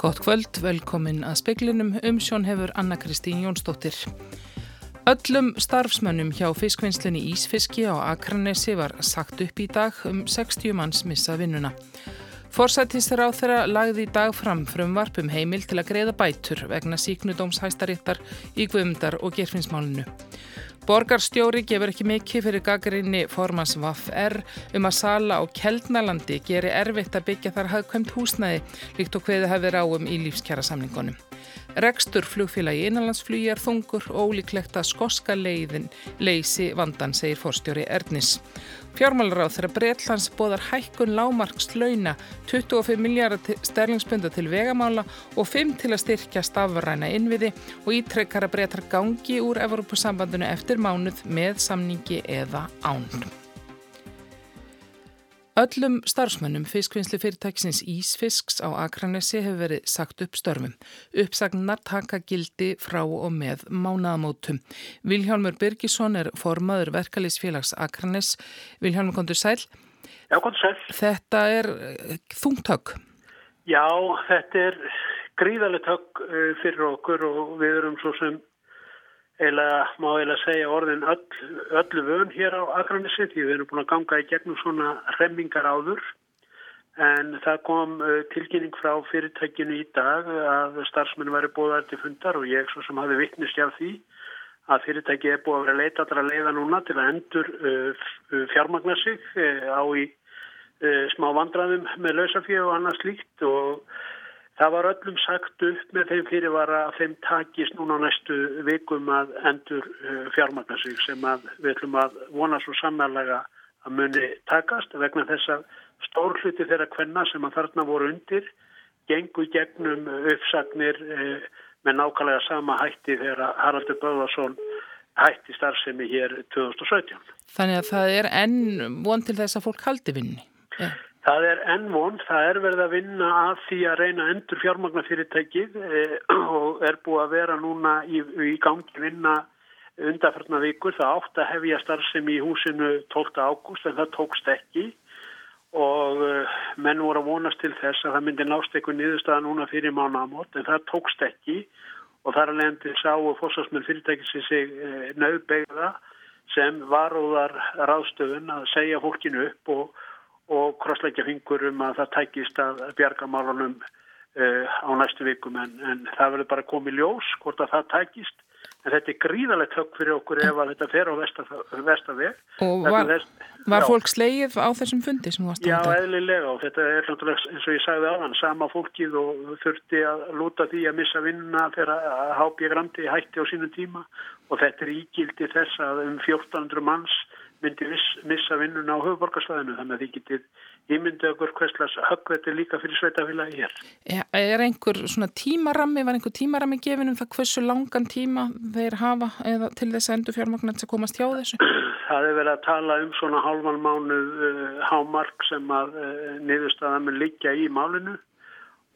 Gott kvöld, velkomin að speklinum. Umsjón hefur Anna-Kristín Jónsdóttir. Öllum starfsmönnum hjá fiskvinnslinni Ísfiski á Akranesi var sagt upp í dag um 60 manns missa vinnuna. Forsættistur á þeirra lagði í dag fram frumvarp um heimil til að greiða bætur vegna síknudómshæstarittar í Guðmundar og gerfinsmálinu. Borgarstjóri gefur ekki mikið fyrir gaggrinni formans VAF-R um að sala á Keldnalandi geri erfitt að byggja þar hafðkvæmt húsnæði líkt og hveði hafi ráum í lífskjara samningunum. Rekstur flugfélagi innanlandsflugi er þungur og ólíklegt að skoska leiðin leysi vandan, segir forstjóri Erdnis. Fjármálaráð þeirra Breitlands bóðar hækkun lámarks launa 25 miljardar sterlingspunda til vegamála og 5 til að styrkja stafræna innviði og ítrekkar að breytar gangi úr Evropasambandinu eftir mánuð með samningi eða án. Öllum starfsmönnum fiskvinnslu fyrirtæksins Ísfisks á Akranesi hefur verið sagt upp störfum. Uppsagnar taka gildi frá og með mánaðamótum. Viljálmur Birgisson er formaður verkalýsfélags Akranes. Viljálmur, kontur sæl? Já, kontur sæl. Þetta er eh, þungtökk. Já, þetta er gríðalegt högg eh, fyrir okkur og við erum svo sem eða má eða segja orðin öll, öllu vön hér á Akranissi því við erum búin að ganga í gegnum svona remmingar áður. En það kom uh, tilkynning frá fyrirtækinu í dag að starfsmenn væri búið til fundar og ég svo sem hafi vittnist af því að fyrirtæki er búið að vera leita allra leiða núna til að endur uh, fjármagna sig uh, á í smá vandraðum með lausafíu og annað slíkt. Og Það var öllum sagt upp með þeim fyrirvara að þeim takist núna næstu vikum að endur fjármagna sig sem við ætlum að vona svo samanlega að muni takast vegna þess að stór hluti þeirra kvenna sem að þarna voru undir gengu gegnum uppsagnir uh, með nákvæmlega sama hætti þegar Haraldur Böðarsson hætti starfsemi hér 2017. Þannig að það er enn von til þess að fólk haldi vinni? Ja. Það er enn von, það er verið að vinna að því að reyna endur fjármagnafyrirtækið eh, og er búið að vera núna í, í gangi vinna undarfarnar vikur. Það átt að hefja starfsemi í húsinu 12. ágúst en það tókst ekki og eh, menn voru að vonast til þess að það myndi nást eitthvað niðurstaða núna fyrir mánamót en það tókst ekki og þar að leiðandi sá og fórsvarsmenn fyrirtækið sig eh, nöðbegða sem varóðar ráðstöfun að segja fólkinu upp og og krossleikja fingur um að það tækist að bjarga málunum uh, á næstu vikum. En, en það verður bara komið ljós hvort að það tækist. En þetta er gríðalegt högg fyrir okkur ef að þetta fer á vestaveg Og var, vest, var fólk sleið á þessum fundi sem þú varst að þetta? Já, eðlilega. Og þetta er eins og ég sagði aðan sama fólkið og þurfti að lúta því að missa vinnuna fyrir að hápja grandi hætti á sínum tíma. Og þetta er ígildi þess að um 1400 manns myndi missa vinnuna á höfuborgarsvæðinu þannig að því getið ímyndið okkur hverslas höggveitir líka fyrir sveitafélagi hér. Er einhver svona tímarami, var einhver tímarami gefin um það hversu langan tíma þeir hafa eða til þess að endur fjármagnat sem komast hjá þessu? Það er verið að tala um svona halvan mánuð uh, hámark sem að uh, niðurstaða mun líka í málinu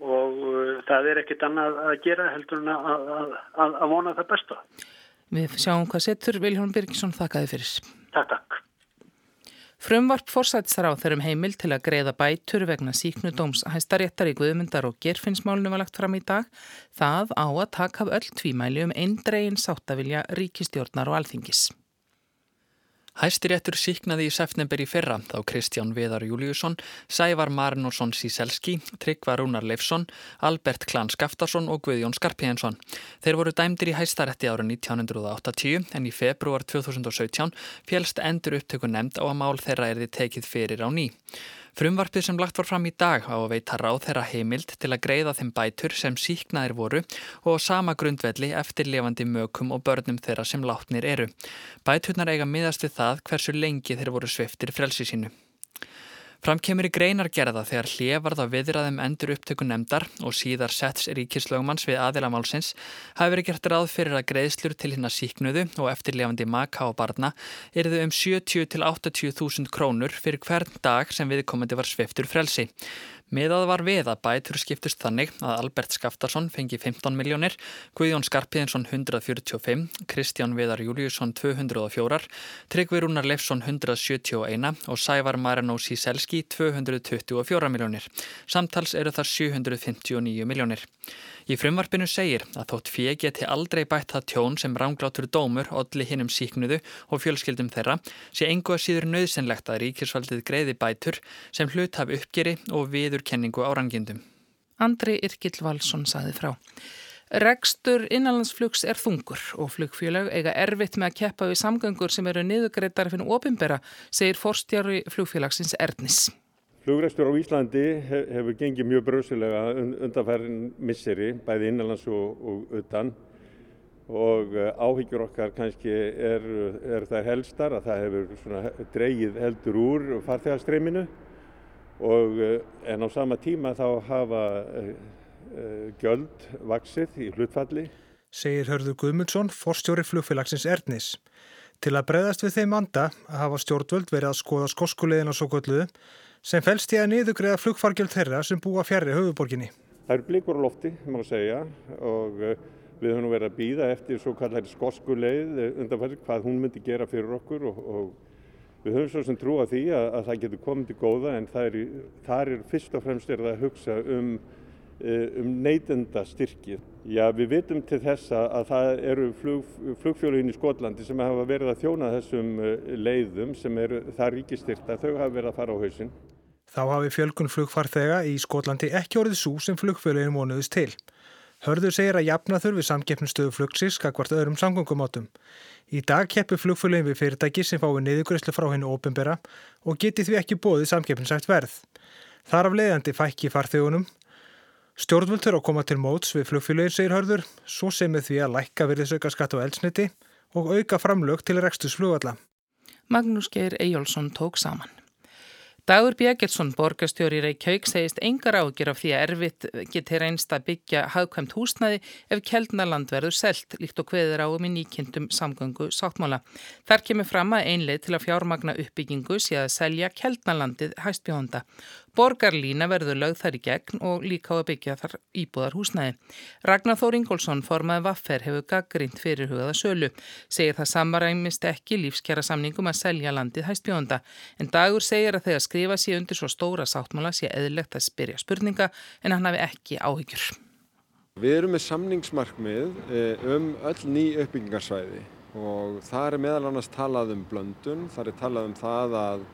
og uh, það er ekkit annað að gera heldur en að, að, að, að vona það besta. Við sjáum hvað setur Viljón Birgisson þakkaði fyrir. Takk, takk. Frumvarp fórsætsar á þeirrum heimil til að greiða bætur vegna síknudóms hæstaréttar í Guðmundar og gerfinnsmálunum var lagt fram í dag. Það á að taka af öll tvímæli um eindregin sáttavilja ríkistjórnar og alþingis. Hæstiréttur síknaði í september í fyrra þá Kristján Viðar Júliusson, Sævar Marinusson Síselski, Tryggvar Rúnar Leifsson, Albert Klan Skaftarsson og Guðjón Skarpíðensson. Þeir voru dæmdir í hæstarétti ára 1980 en í februar 2017 félst endur upptöku nefnd á að mál þeirra erði tekið fyrir á ný. Frumvarpið sem lagt var fram í dag á að veita ráð þeirra heimild til að greiða þeim bætur sem síknaðir voru og sama grundvelli eftir levandi mökum og börnum þeirra sem látnir eru. Bæturnar eiga miðast við það hversu lengi þeir voru sviftir frelsi sínu. Fram kemur í greinargerða þegar hliðvarð á viðraðum endur upptöku nefndar og síðar setts ríkislögumanns við aðilamálsins hafi verið gert ráð fyrir að greiðslur til hinn að síknuðu og eftirlefandi maka og barna erðu um 70 til 80 þúsund krónur fyrir hvern dag sem viðkomandi var sveftur frelsi. Meðað var við að bætur skiptust þannig að Albert Skaftarsson fengi 15 miljónir, Guðjón Skarpiðinsson 145, Kristján Viðar Júliusson 204, Tryggvi Rúnar Leifsson 171 og Sævar Marinó Síselski 224 miljónir. Samtals eru það 759 miljónir. Í frumvarpinu segir að þótt fjö geti aldrei bætt það tjón sem ránglátur dómur, odli hinnum síknuðu og fjölskyldum þeirra sé engu að síður nöðsynlegt að ríkisvaldið greiði bætur sem hlut hafi uppgeri og viðurkenningu árangindum. Andri Irkild Valsson saði frá. Rekstur innanlandsflugs er þungur og flugfjölag eiga erfitt með að keppa við samgöngur sem eru niðugreitar fyrir opimbera, segir forstjári flugfélagsins Erdnis. Flugræstur á Íslandi hefur gengið mjög bröðsilega undanfærin misseri, bæði innanlands og, og utan og eh, áhyggjur okkar kannski er, er það helstar að það hefur dreigið heldur úr farþegarstreyminu og eh, en á sama tíma þá hafa uh, göld vaksið í hlutfalli. Segir Hörður Guðmundsson, forstjóri flugfélagsins Erdnis. Til að breyðast við þeim anda hafa stjórnvöld verið að skoða skoskulegin og svo gölluðu sem fælst í að niðugriða flugfargjöld þeirra sem búa fjærri höfuborginni. Það eru blikur á lofti, má segja, og eh, við höfum verið að býða eftir svo kallar skosku leið eh, undanfæri hvað hún myndi gera fyrir okkur og, og við höfum svo sem trú að því að, að það getur komið til góða en það er, það er fyrst og fremst er að hugsa um, eh, um neytenda styrki. Já, við vitum til þessa að það eru flug, flugfjóluginn í Skotlandi sem hafa verið að þjóna þessum leiðum sem eru það ríkistyrta, þau hafa verið að fara á hausinn. Þá hafi fjölgun flugfarþega í Skotlandi ekki orðið svo sem flugfélagin vonuðist til. Hörður segir að jafna þurfi samkeppnustöðu flugsis skakvart öðrum samgöngumátum. Í dag keppur flugfélagin við fyrirtæki sem fái niðugræslu frá hennu ópenbera og geti því ekki bóðið samkeppninsætt verð. Þar af leiðandi fækki farþegunum. Stjórnvöld þurfa að koma til móts við flugfélagin, segir Hörður, svo sem með því að lækka virðisauka skatt á eldsniti og auka framlög til rekstus flugvalla. Magnús Geir Eyjólfsson tók saman. Dagur Bjegilsson, borgastjóri Reykjavík, segist engar ágjur af því að erfitt geti reynst að byggja hagkvæmt húsnaði ef keldnaland verður selt, líkt og hveður áum í nýkindum samgöngu sáttmála. Þar kemur fram að einleið til að fjármagna uppbyggingu sé að selja keldnalandið hæstbjónda. Borgarlína verður lögð þar í gegn og líka á að byggja þar íbúðar húsnæði. Ragnar Þór Ingólfsson, formaði Vaffer, hefur gaggrínt fyrir hugaða sölu. Segir það samaræmist ekki lífskjara samningum að selja landið hæstbjónda. En dagur segir að þegar skrifa sér undir svo stóra sáttmála sé eðlegt að spyrja spurninga en hann hafi ekki áhyggjur. Við erum með samningsmarkmið eh, um öll ný uppbyggingarsvæði og það er meðal annars talað um blöndun, það er talað um það að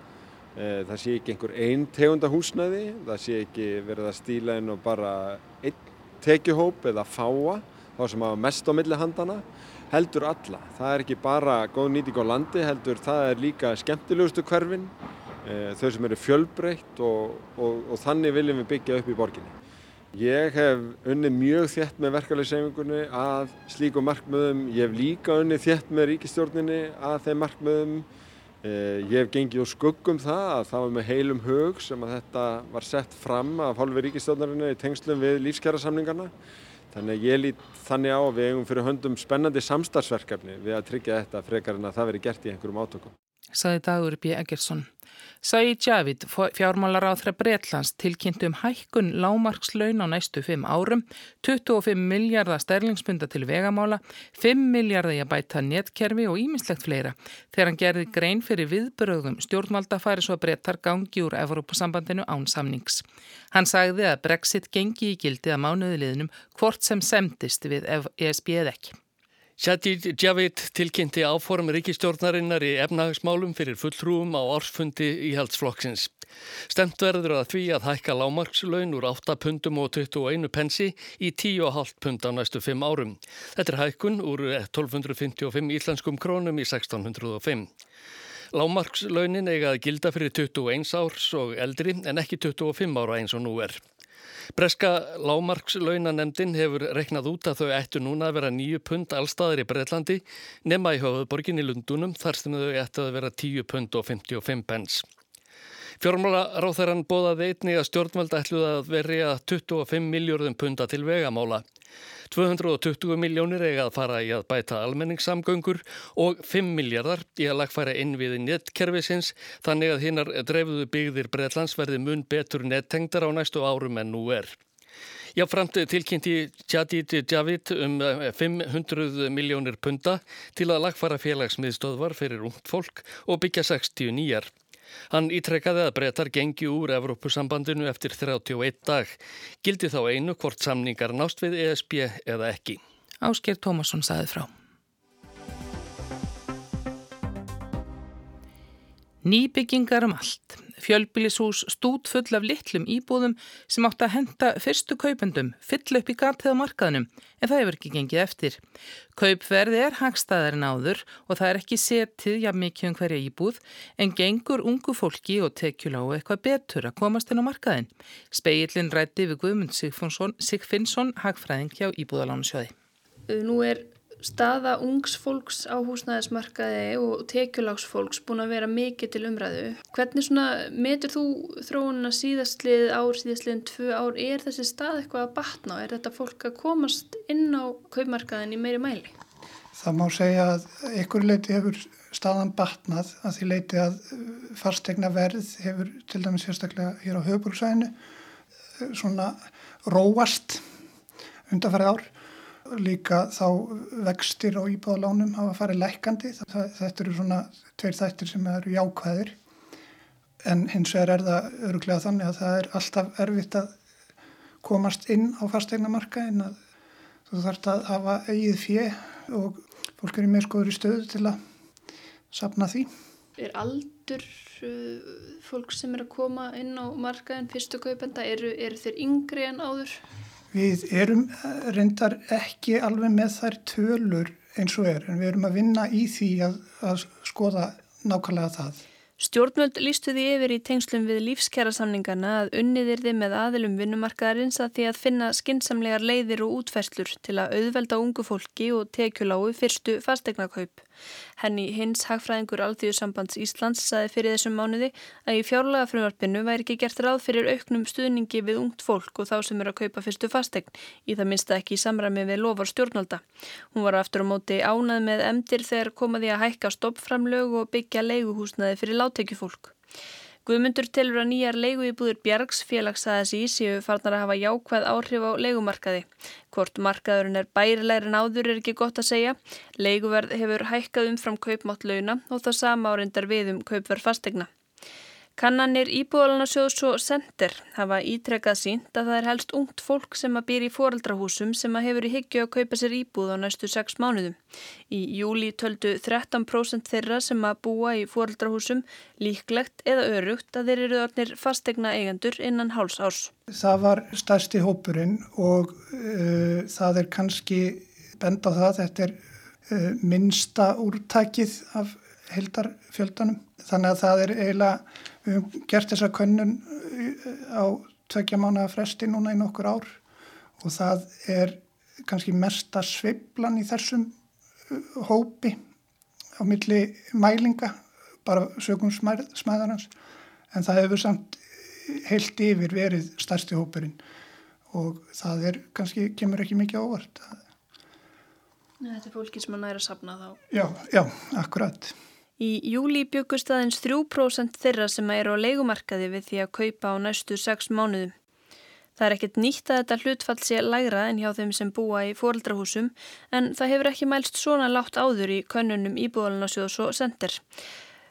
það sé ekki einhver einn tegunda húsnæði, það sé ekki verið að stíla inn og bara einn tekjuhóp eða fáa, þá sem hafa mest á milli handana, heldur alla. Það er ekki bara góð nýting á landi, heldur það er líka skemmtilegustu hverfin, eh, þau sem eru fjölbreytt og, og, og þannig viljum við byggja upp í borginni. Ég hef unnið mjög þétt með verkefæliðseifingunni að slíku markmiðum, ég hef líka unnið þétt með ríkistjórninni að þeim markmiðum Eh, ég hef gengið á skuggum það að það var með heilum hug sem að þetta var sett fram af hálfi ríkistjóðnarinnu í tengslum við lífskjærasamningarna. Þannig að ég lít þannig á að við hefum fyrir höndum spennandi samstarfsverkefni við að tryggja þetta frekar en að það veri gert í einhverjum átökum. Saði Dagur B. Eggersson. Said Javid, fjármálar á þra Breitlands, tilkynntu um hækkun lámarkslaun á næstu 5 árum, 25 miljardar sterlingspunda til vegamála, 5 miljardar í að bæta netkerfi og ímislegt fleira. Þegar hann gerði grein fyrir viðbröðum stjórnvalda færi svo að Brettar gangi úr Evrópusambandinu án samnings. Hann sagði að Brexit gengi í gildi að mánuðiliðnum hvort sem semtist við ESB eða ekki. Sajid Javid tilkynnti áform ríkistjórnarinnar í efnahagsmálum fyrir fulltrúum á ársfundi í haldsflokksins. Stemt verður að því að hækka lámarkslaun úr 8 pundum og 21 pensi í 10,5 pund á næstu 5 árum. Þetta er hækkun úr 1255 íslenskum krónum í 1605. Lámarkslaunin eiga að gilda fyrir 21 árs og eldri en ekki 25 ára eins og nú er. Breska lámarkslaunanemdin hefur reknað út að þau ættu núna að vera nýju pund allstaðar í Breitlandi nema í höfuðborgin í Lundunum þar sem þau ættu að vera 10 pund og 55 pens. Fjármálaráþæran bóðaði einni að stjórnveld ætluði að verja 25 miljörðum punta til vegamála. 220 miljónir eiga að fara í að bæta almenningssamgöngur og 5 miljardar í að lagfæra innviði nettkerfisins þannig að hinnar dreifðu byggðir Breitlands verði mun betur nettengdar á næstu árum en nú er. Já, framt tilkynnti Tjadid Javid um 500 miljónir punta til að lagfara félagsmiðstöðvar fyrir ungt fólk og byggja 60 nýjar. Hann ítrekkaði að breytar gengi úr Evrópusambandinu eftir 31 dag. Gildi þá einu hvort samningar nást við ESB eða ekki. Ásker Tómasson saði frá. Nýbyggingar um allt. Fjölbílishús stút full af litlum íbúðum sem átt að henda fyrstu kaupendum, fyll upp í gatið á markaðnum, en það hefur ekki gengið eftir. Kaupverði er hagstaðar en áður og það er ekki setið jafn mikið um hverja íbúð, en gengur ungu fólki og tekjula á eitthvað betur að komast inn á markaðin. Speillin rætti við Guðmund Sigfinnsson, hagfræðing hjá Íbúðalánu sjóði. Nú er staða ungs fólks á húsnæðismarkaði og tekjuláksfólks búin að vera mikið til umræðu. Hvernig svona metur þú þróunina síðastlið ár, síðastliðin tvö ár, er þessi stað eitthvað að batna er þetta fólk að komast inn á kaupmarkaðin í meiri mæli? Það má segja að ykkur leiti hefur staðan batnað að því leiti að fastegna verð hefur til dæmis sérstaklega hér á höfbruksvæðinu svona róast undanfærið ár líka þá vextir og íbáðalánum hafa farið lækandi. Þetta eru svona tveir þættir sem eru jákvæðir en hins vegar er það öruglega þannig að það er alltaf erfitt að komast inn á fastegnamarka en að þú þarfst að hafa eigið fjö og fólk er í meir skoður í stöðu til að sapna því. Er aldur uh, fólk sem er að koma inn á markaðin fyrstu kaupenda, eru, eru þeir yngri en áður? Við erum reyndar ekki alveg með þær tölur eins og er en við erum að vinna í því að, að skoða nákvæmlega það. Stjórnvöld lístu því yfir í tengslum við lífskjærasamningana að unniðir þið með aðilum vinnumarkaðarins að því að finna skinsamlegar leiðir og útferslur til að auðvelda ungu fólki og tekjuláu fyrstu fastegnakaup. Henni hins hagfræðingur Alþjóðsambands Íslands saði fyrir þessum mánuði að í fjárlega frumvarpinu væri ekki gert ráð fyrir auknum stuðningi við ungt fólk og þá sem eru að kaupa fyrstu fastegn, í það minnsta ekki í samræmi við lofar stjórnalda. Hún var aftur á móti ánað með emdir þegar komaði að hækka stoppframlög og byggja leiguhúsnaði fyrir látekjufólk. Guðmundur telur að nýjar leiguíbúður Bjargs félagsæðas í séu farnar að hafa jákvæð áhrif á leigumarkaði. Hvort markaðurinn er bærilegri en áður er ekki gott að segja. Leiguverð hefur hækkað umfram kaupmátt launa og það sama árindar við um kaupverð fastegna. Kannanir Íbúðalansjóðs og Sender hafa ítrekkað sínt að það er helst ungt fólk sem að býr í foreldrahúsum sem að hefur í hyggju að kaupa sér íbúð á næstu sex mánuðum. Í júli töldu 13% þeirra sem að búa í foreldrahúsum líklegt eða örugt að þeir eru ornir fastegna eigendur innan háls árs. Það var stærsti hópurinn og uh, það er kannski bend á það, þetta er uh, minnsta úrtækið af heldarfjöldanum. Þannig að það er eiginlega Við höfum gert þessa könnun uh, á tvekja mánuða fresti núna í nokkur ár og það er kannski mesta sveiblan í þessum uh, hópi á milli mælinga, bara sögum smæðarans, en það hefur samt heilt yfir verið stærsti hópurinn og það er kannski, kemur ekki mikið ávart. Þetta er fólki sem að næra að sapna þá. Já, já, akkurat. Í júli byggust aðeins 3% þeirra sem eru á leikumarkaði við því að kaupa á næstu 6 mánuðum. Það er ekkert nýtt að þetta hlutfall sé lægra en hjá þeim sem búa í fóreldrahúsum en það hefur ekki mælst svona látt áður í könnunum íbúðalunasjóðs og sendir.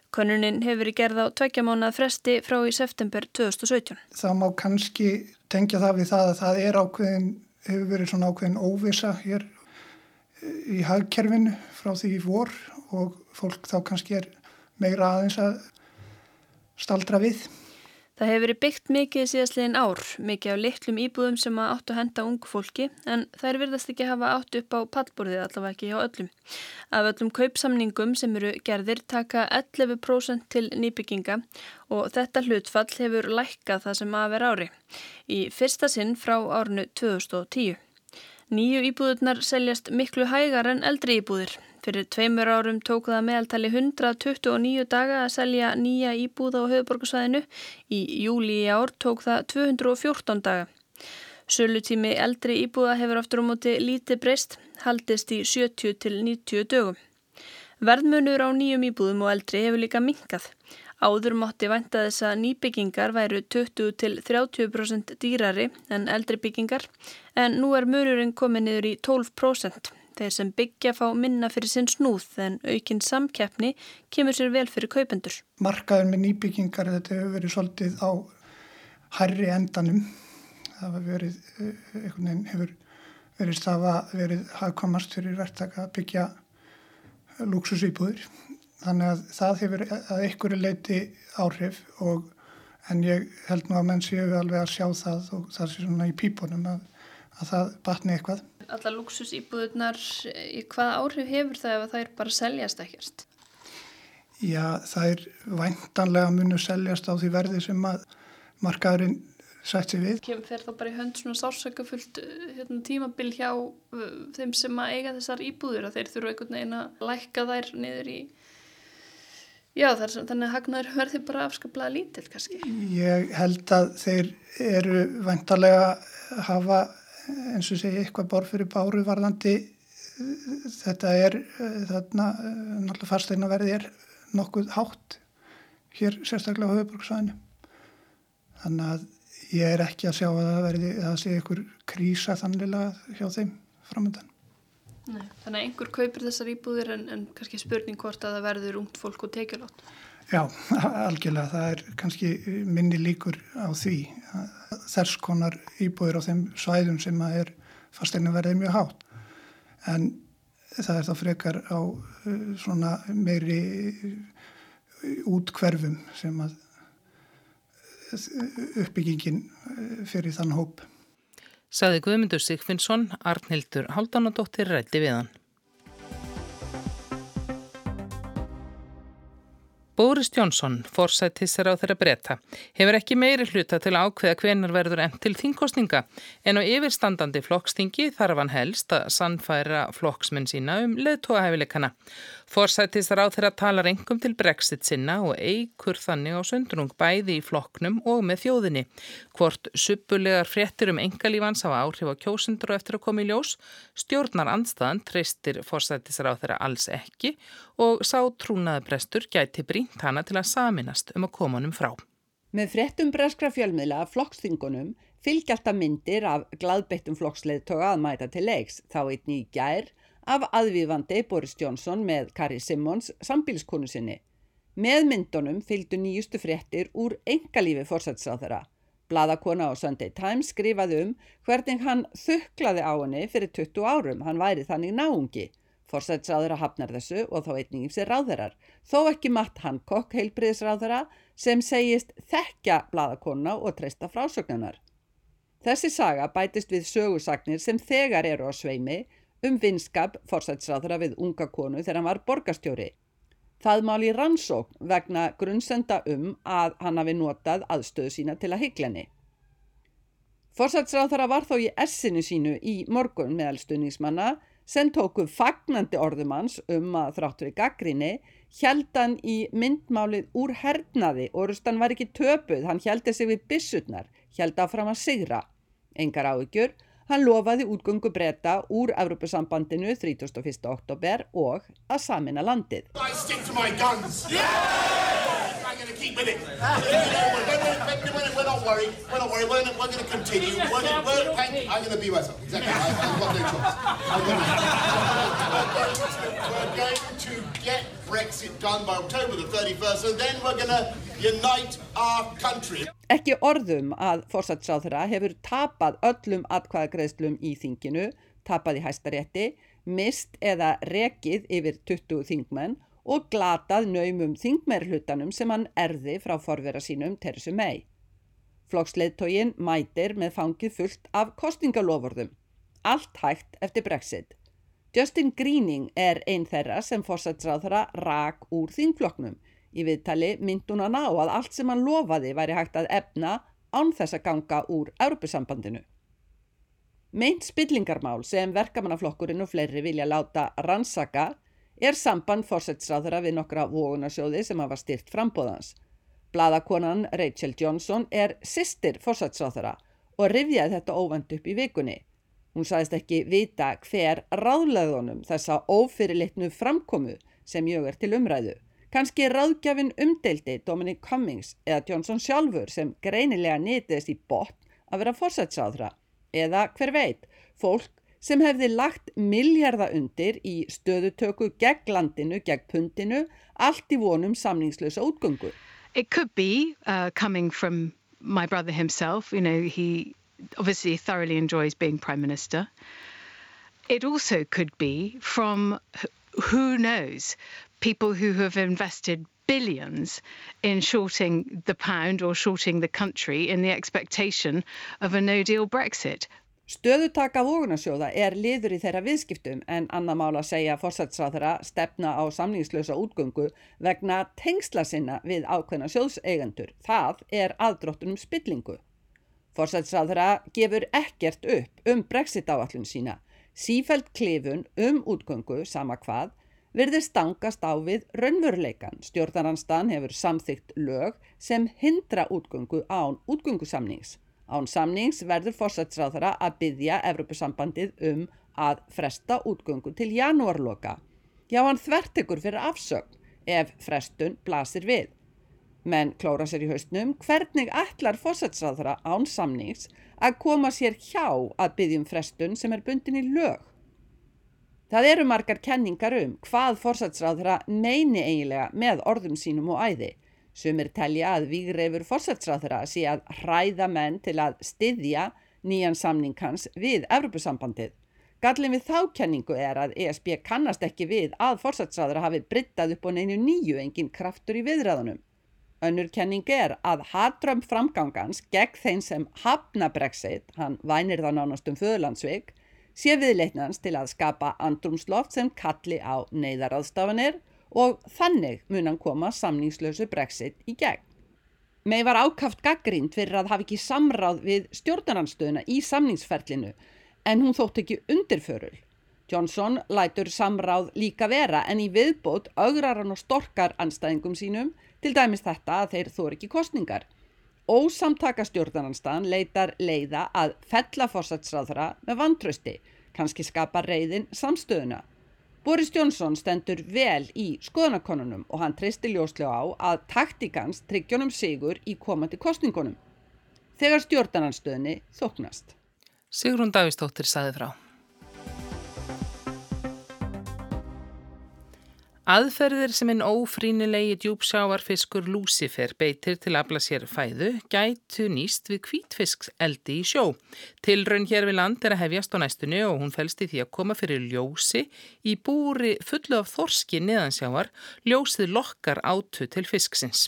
Könnunin hefur í gerð á tveikja mánað fresti frá í september 2017. Það má kannski tengja það við það að það er ákveðin, hefur verið svona ákveðin óvisa hér í hagkerfinu frá því í vor og fólk þá kannski er meira aðeins að staldra við. Það hefur verið byggt mikið síðastliðin ár, mikið af litlum íbúðum sem að áttu að henda ungu fólki en þær virðast ekki hafa áttu upp á pallborðið allavega ekki hjá öllum. Af öllum kaupsamningum sem eru gerðir taka 11% til nýbygginga og þetta hlutfall hefur lækkað það sem að vera ári. Í fyrsta sinn frá árnu 2010. Nýju íbúðurnar seljast miklu hægar en eldri íbúðir. Fyrir tveimur árum tók það meðaltali 129 daga að selja nýja íbúða á höfuborgarsvæðinu. Í júli í ár tók það 214 daga. Sölutími eldri íbúða hefur aftur á móti lítið breyst, haldist í 70 til 90 dögum. Verðmunur á nýjum íbúðum og eldri hefur líka minkað. Áður mátti vænta þess að nýbyggingar væru 20 til 30% dýrari en eldri byggingar en nú er mörurinn komið niður í 12%. Þeir sem byggja fá minna fyrir sinn snúð en aukinn samkeppni kemur sér vel fyrir kaupendur. Markaður með nýbyggingar þetta hefur verið svolítið á hærri endanum. Það hefur verið, einhvern veginn hefur verið stafa, verið hafðkomast fyrir verktaka að byggja luxusýbúður. Þannig að það hefur að einhverju leiti áhrif og en ég held nú að menn séu alveg að sjá það og það sé svona í pípunum að, að það batni eitthvað alla luxusýbúðunar, hvað áhrif hefur það ef það er bara seljast ekkert? Já, það er væntanlega munu seljast á því verði sem að markaðurinn sætt sér við. Kemur þeir þá bara í hönd svona sársökafullt hérna, tímabil hjá uh, þeim sem að eiga þessar íbúður að þeir þurfu einhvern veginn að lækka þær niður í Já, er, þannig að hagnaður verði bara afskaplega lítill kannski. Ég held að þeir eru vantarlega hafa eins og segja eitthvað borð fyrir báru varðandi þetta er þarna náttúrulega fasteina verði er nokkuð hátt hér sérstaklega á höfuborgsvæðinu þannig að ég er ekki að sjá að það verði að það sé einhver krísa þannlega hjá þeim framöndan Nei, Þannig að einhver kaupir þessar íbúðir en, en kannski spurning hvort að það verður ungt fólk og tekjulátt Já, algjörlega, það er kannski minni líkur á því. Þess konar íbúður á þeim svæðum sem að er fasteina verðið mjög hátt. En það er þá frekar á uh, svona meiri útkverfum sem að uh, uppbyggingin fyrir þann hóp. Saði Guðmundur Sigfinnsson, Arnhildur Haldanadóttir rætti við hann. Boris Johnson, forsættisar á þeirra breyta, hefur ekki meiri hluta til að ákveða hvenar verður enn til þingkostninga en á yfirstandandi flokkstingi þarf hann helst að sannfæra flokksmenn sína um leðtóahæfileikana. Forsættisar á þeirra talar engum til brexit sinna og eigur þannig á söndrung bæði í flokknum og með þjóðinni. Hvort suppulegar fréttir um engalífans hafa áhrif á kjósundur og eftir að koma í ljós, stjórnar andstaðan treystir forsættisar á þeirra alls ekki og sá trúnaðabrestur gæti brínt hana til að saminast um að koma honum frá. Með frettum breskra fjölmiðla af flokksþingunum fylgja alltaf myndir af gladbeittum flokksleðtoga að mæta til leiks þá einn í gær af aðvífandi Boris Johnson með Kari Simmons sambíliskonu sinni. Með myndunum fylgdu nýjustu frettir úr engalífi fórsætsáþara. Bladakona á Sunday Times skrifaði um hvernig hann þuklaði á henni fyrir 20 árum, hann væri þannig náungi. Forsætsráðara hafnar þessu og þá einnig sér ráðarar, þó ekki Matt Hancock heilbriðisráðara sem segist þekka bladakonna og treysta frásögnunar. Þessi saga bætist við sögusagnir sem þegar eru á sveimi um vinskap forsætsráðara við unga konu þegar hann var borgastjóri. Það máli rannsókn vegna grunnsenda um að hann hafi notað aðstöðu sína til að hygglenni. Forsætsráðara var þó í essinu sínu í morgun meðal stuðningsmanna sem tóku fagnandi orðumans um að þráttur í gaggrinni heldan í myndmálið úr hernaði og rustan var ekki töpuð, hann heldi sig við bissutnar, held að fram að sigra. Engar áökjur, hann lofaði útgöngu breyta úr Evropasambandinu 31. oktober og að samina landið. Keep with it. we're not worried. We're not worried. We're, we're going to continue. We're, we're, I'm going to be myself. Exactly. I, I've got no choice. Going to, we're going to get Brexit done by October the 31st and then we're going to unite our country. Ekki orðum að fórsætsáþra hefur tapað öllum atkvæðagreðslum í þinginu, tapað í hæstarétti, mist eða rekið yfir 20 þingmenn og glatað naumum þingmerhlutanum sem hann erði frá forvera sínum Teresu May. Flokksleittógin mætir með fangið fullt af kostingalofurðum. Allt hægt eftir Brexit. Justin Greening er einn þeirra sem fórsætsráðara rak úr þingflokknum. Í viðtali mynd hún að ná að allt sem hann lofaði væri hægt að efna án þess að ganga úr Europasambandinu. Meint spillingarmál sem verkamannaflokkurinn og fleiri vilja láta rannsaka er samband fórsætsráðara við nokkra vógunarsjóði sem hafa styrt frambóðans. Bladakonan Rachel Johnson er sýstir fórsætsráðara og rifjaði þetta óvend upp í vikunni. Hún sagðist ekki vita hver ráðleðunum þessa ófyrirlitnu framkomu sem mjög er til umræðu. Kanski ráðgjafin umdeldi Dominic Cummings eða Johnson sjálfur sem greinilega nýtiðist í botn að vera fórsætsáðra eða hver veit, fólk sem hefði lagt miljarda undir í stöðutöku gegn landinu, gegn pundinu, allt í vonum samningslösa útgöngu. It could be uh, coming from my brother himself, you know, he obviously thoroughly enjoys being Prime Minister. It also could be from who knows, people who have invested billions in shorting the pound or shorting the country in the expectation of a no deal Brexit. Stöðutaka vogunarsjóða er liður í þeirra viðskiptum en annar mála segja fórsætsráðara stefna á samlingslösa útgöngu vegna tengsla sinna við ákveðna sjóðseigendur. Það er aðdróttunum spillingu. Fórsætsráðara gefur ekkert upp um brexit áallun sína. Sífælt klifun um útgöngu, sama hvað, virðir stangast á við raunveruleikan. Stjórnaranstan hefur samþygt lög sem hindra útgöngu án útgöngusamnings. Án samnings verður fórsætsráðara að byggja Evrópusambandið um að fresta útgöngu til janúarloka. Já, hann þvertekur fyrir afsögn ef frestun blasir við. Menn klóra sér í haustnum hvernig ætlar fórsætsráðara án samnings að koma sér hjá að byggjum frestun sem er bundin í lög. Það eru margar kenningar um hvað fórsætsráðara meini eiginlega með orðum sínum og æði. Sumir telja að výgreifur fórsætsráðara sé að hræða menn til að styðja nýjan samning hans við Evropasambandið. Gallin við þákenningu er að ESB kannast ekki við að fórsætsráðara hafi brittað upp á neinu nýju engin kraftur í viðræðunum. Önnur kenning er að hatrömm framgangans gegn þeim sem hafna brexit, hann vænir þá nánast um föðurlandsvig, sé viðleitnans til að skapa andrumsloft sem kalli á neyðaráðstafanir og þannig mun hann koma samningslösu brexit í gegn. Mei var ákaft gaggrínt fyrir að hafa ekki samráð við stjórnaranstöðuna í samningsferlinu en hún þótt ekki undirförul. Johnson lætur samráð líka vera en í viðbót augrar hann og storkar anstæðingum sínum til dæmis þetta að þeir þór ekki kostningar. Ósamtaka stjórnaranstan leitar leiða að fella fórsatsráðra með vantrösti, kannski skapa reyðin samstöðuna. Boris Johnson stendur vel í skoðanakonunum og hann treysti ljóslega á að taktikans tryggjónum sigur í komandi kostningunum. Þegar stjórnarnarstöðni þoknast. Sigrun Davistóttir saði frá. Aðferðir sem einn ófrínilegi djúpsjávarfiskur Lucifer beitir til að afla sér fæðu gætu nýst við kvítfisks eldi í sjó. Tilraun hér við land er að hefjast á næstunni og hún fælst í því að koma fyrir ljósi í búri fullu af þorski neðansjávar, ljósið lokkar átu til fisksins.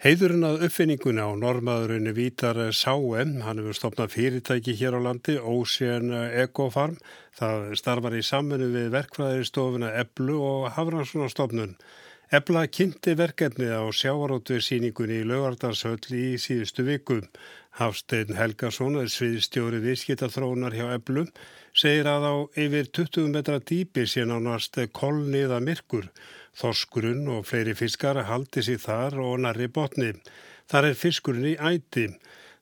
Heiðurinn að uppfinninguna á normaðurinu Vítar Sáem, hann hefur stopnað fyrirtæki hér á landi, Ocean Ecofarm. Það starfar í samfunnu við verkfræðiristofuna Eblu og Hafranssonarstofnun. Ebla kynnti verkefnið á sjáaróttuðsýningunni í Laugardarshöll í síðustu viku. Hafstein Helgason sviðstjóri viðskiptarþróunar hjá Eblu, segir að á yfir 20 metra dýpi sé nánast kolniða myrkur. Þorskurinn og fleiri fiskar haldi sér þar og narri botni. Þar er fiskurinn í æti.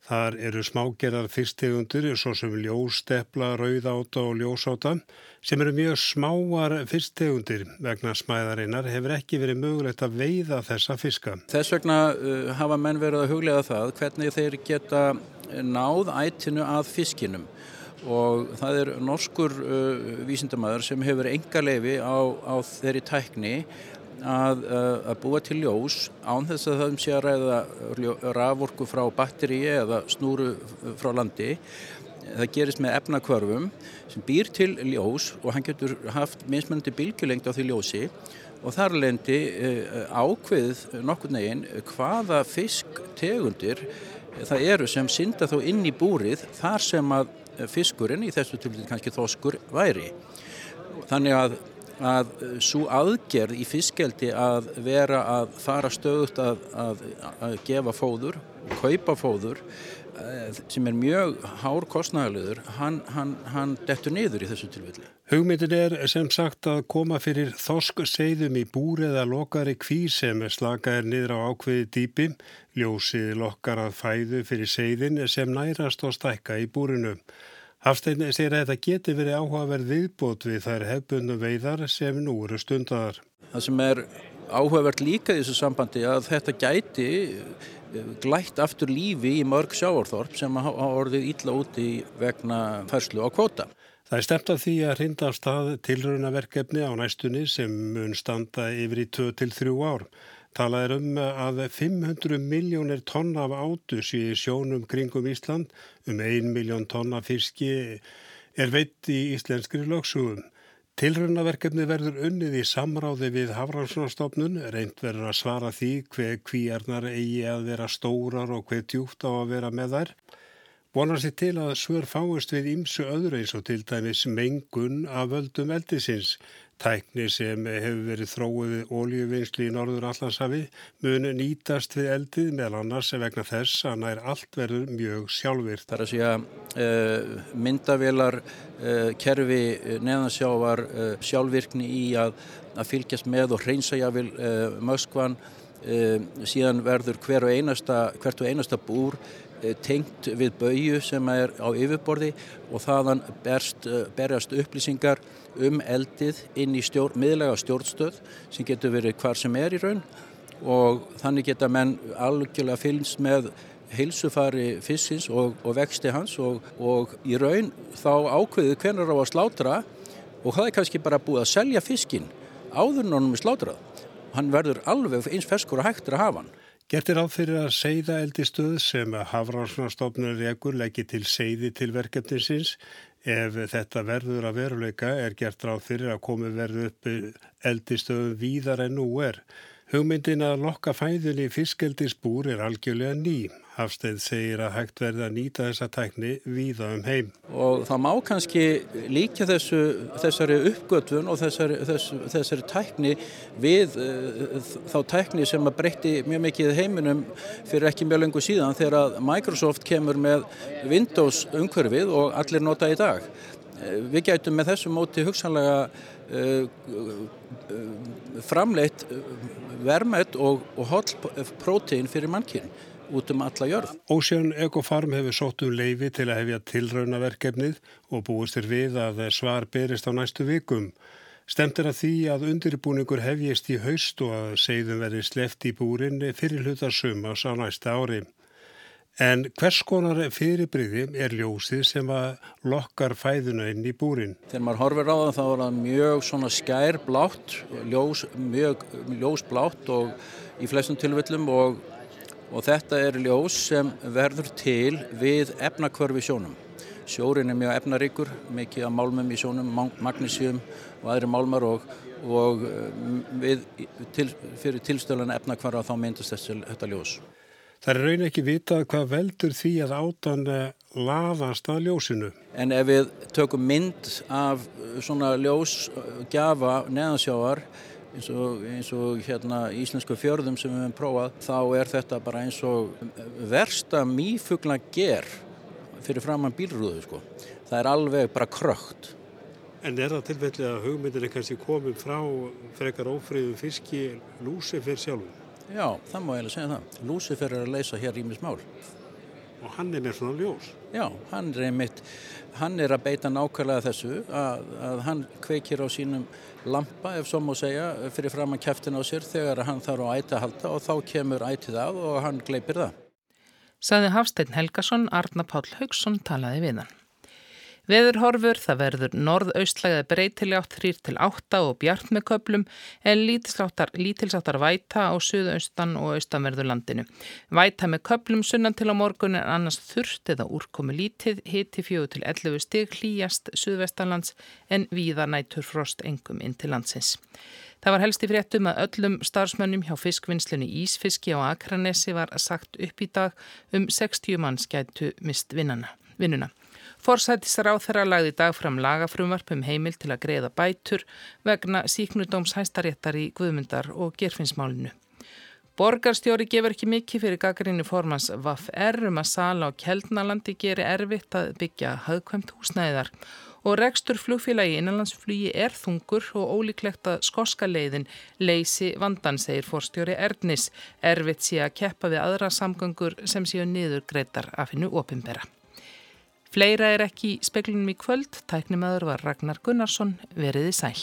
Þar eru smágerðar fisktegundur svo sem ljóstepla, rauðáta og ljósáta sem eru mjög smáar fisktegundir vegna smæðarinnar hefur ekki verið mögulegt að veiða þessa fiska. Þess vegna uh, hafa menn verið að huglega það hvernig þeir geta náð ætinu að fiskinum og það er norskur uh, vísindamæður sem hefur enga leifi á, á þeirri tækni að, uh, að búa til ljós án þess að það sé að ræða raforku frá batteri eða snúru frá landi. Það gerist með efnakvarfum sem býr til ljós og hann getur haft mismunandi bylgjulengt á því ljósi. Og þar lendi uh, ákveð nokkur negin hvaða fisktegundir það eru sem synda þó inn í búrið þar sem að fiskurinn, í þessu tilfelli kannski þoskur, væri. Þannig að að svo aðgerð í fiskeldi að vera að fara stöðut að, að, að gefa fóður, kaupa fóður sem er mjög hár kostnæðaliður, hann, hann, hann dettur niður í þessu tilfelli. Hugmyndin er sem sagt að koma fyrir þosk seiðum í búr eða lokari kví sem slaka er niður á ákveði dýpi, ljósið lokkar að fæðu fyrir seiðin sem nærast og stækka í búrinu. Hafstein segir að þetta geti verið áhugaverð viðbót við þær hefbundu veiðar sem nú eru stundadar. Það sem er áhugavert líka í þessu sambandi að þetta gæti glætt aftur lífi í mörg sjáarþorp sem hafa orðið illa úti vegna færslu á kvóta. Það er stemt af því að hrinda á stað tilraunaverkefni á næstunni sem mun standa yfir í 2-3 ár. Talað er um að 500 miljónir tonna af átus í sjónum kringum Ísland, um 1 miljón tonna fiski er veitt í íslenskri lögsugum. Tilrunnaverkefni verður unnið í samráði við Hafranssonarstofnun, reynd verður að svara því hver kvíarnar eigi að vera stórar og hver djúpt á að vera með þær. Vonar sér til að svör fáist við ímsu öðru eins og til dæmis mengun af völdum eldisins. Tækni sem hefur verið þróið óljuvinnsli í Norður Allandshafi mun nýtast við eldið meðal annars vegna þess að nær allt verður mjög sjálfvirt. Það er að segja uh, myndavélar, uh, kerfi neðansjávar, uh, sjálfvirkni í að, að fylgjast með og hreinsa jáfil möskvan, síðan verður hver og einasta, hvert og einasta búr tengt við baugju sem er á yfirborði og þaðan berst, berjast upplýsingar um eldið inn í stjór, miðlega stjórnstöð sem getur verið hvar sem er í raun og þannig geta menn algjörlega fylgst með heilsufari fiskins og, og vexti hans og, og í raun þá ákveðið hvernig á að slátra og það er kannski bara búið að selja fiskin áður er slátrað. Hann verður alveg eins ferskur og hægtur að hafa hann. Gert er áfyrir að seiða eldistöð sem Hafránsnarstofnur regur leggi til seiði til verkefninsins Ef þetta verður að veruleika er gert ráð fyrir að komi verðu upp eldistöðum víðar en nú er. Hugmyndin að lokka fæðunni í fiskeldisbúr er algjörlega ný. Hafsteð segir að hægt verði að nýta þessa tækni víða um heim. Og það má kannski líka þessu, þessari uppgötvun og þessari, þess, þessari tækni við uh, þá tækni sem að breytti mjög mikið heiminum fyrir ekki mjög lengur síðan þegar að Microsoft kemur með Windows umhverfið og allir nota í dag. Eh, við gætum með þessu móti hugsanlega uh, uh, framleitt vermet og, og holl prótein fyrir mannkinn út um alla jörð. Ocean Ecofarm hefur sótt um leifi til að hefja tilraunaverkefnið og búist er við að svar berist á næstu vikum. Stemt er að því að undirbúningur hefjist í haust og að segðum verið sleft í búrin fyrir hlutarsumas á næsta ári. En hvers konar fyrirbriði er ljósið sem að lokkar fæðuna inn í búrin? Þegar maður horfir á það þá er það mjög svona skær blátt, ljós, mjög ljós blátt og í flestum tilvillum og, og þetta er ljós sem verður til við efnakvörfi sjónum. Sjórin er mjög efnaríkur, mikið af málmum í sjónum, magnísjum og aðri málmar og, og mm, við, til, fyrir tilstölan efnakvörfa þá myndast þessi, þetta ljós. Það er raun ekki vitað hvað veldur því að átan laðast að ljósinu. En ef við tökum mynd af svona ljósgjafa neðansjáar eins og, eins og hérna íslensku fjörðum sem við hefum prófað þá er þetta bara eins og versta mýfugla ger fyrir framann bílrúðu sko. Það er alveg bara krökt. En er það tilfellið að hugmyndin er kannski komið frá frekar ófriðu fiski lúsi fyrir sjálfum? Já, það má ég alveg segja það. Lúcifer er að leysa hér ímis mál. Og hann er með svona ljós? Já, hann er einmitt, hann er að beita nákvæmlega þessu að, að hann kveikir á sínum lampa, ef svo má segja, fyrir fram að kæftin á sér þegar hann þarf á æti að halda og þá kemur ætið af og hann gleipir það. Saði Hafstein Helgason, Arna Pál Haugsson talaði við hann. Veðurhorfur það verður norðaustlægða breytiljátt 3-8 og bjart með köplum en lítilsáttar væta á suðaustan og austanverður landinu. Væta með köplum sunnan til á morgun en annars þurft eða úrkomi lítið hiti 4-11 stig hlýjast suðvestanlands en víða nætur frost engum inn til landsins. Það var helst í fréttum að öllum starfsmönnum hjá fiskvinnslunni Ísfiski á Akranesi var sagt upp í dag um 60 manns gætu mist vinnuna. Forsættisráð þeirra lagði dag fram lagafrumvarp um heimil til að greiða bætur vegna síknudóms hæstaréttar í Guðmundar og gerfinsmálinu. Borgarstjóri gefur ekki mikið fyrir gagrinni formans VAF-R um að sala á Kjeldnalandi geri erfitt að byggja hafðkvæmt húsnæðar og rekstur flugfélagi innanlandsflugi er þungur og ólíklegt að skoska leiðin leysi vandan, segir fórstjóri Erdnis. Erfitt sé að keppa við aðra samgöngur sem séu niður greitar að finna opimbera. Fleira er ekki í speklunum í kvöld, tæknimaður var Ragnar Gunnarsson, veriði sæl.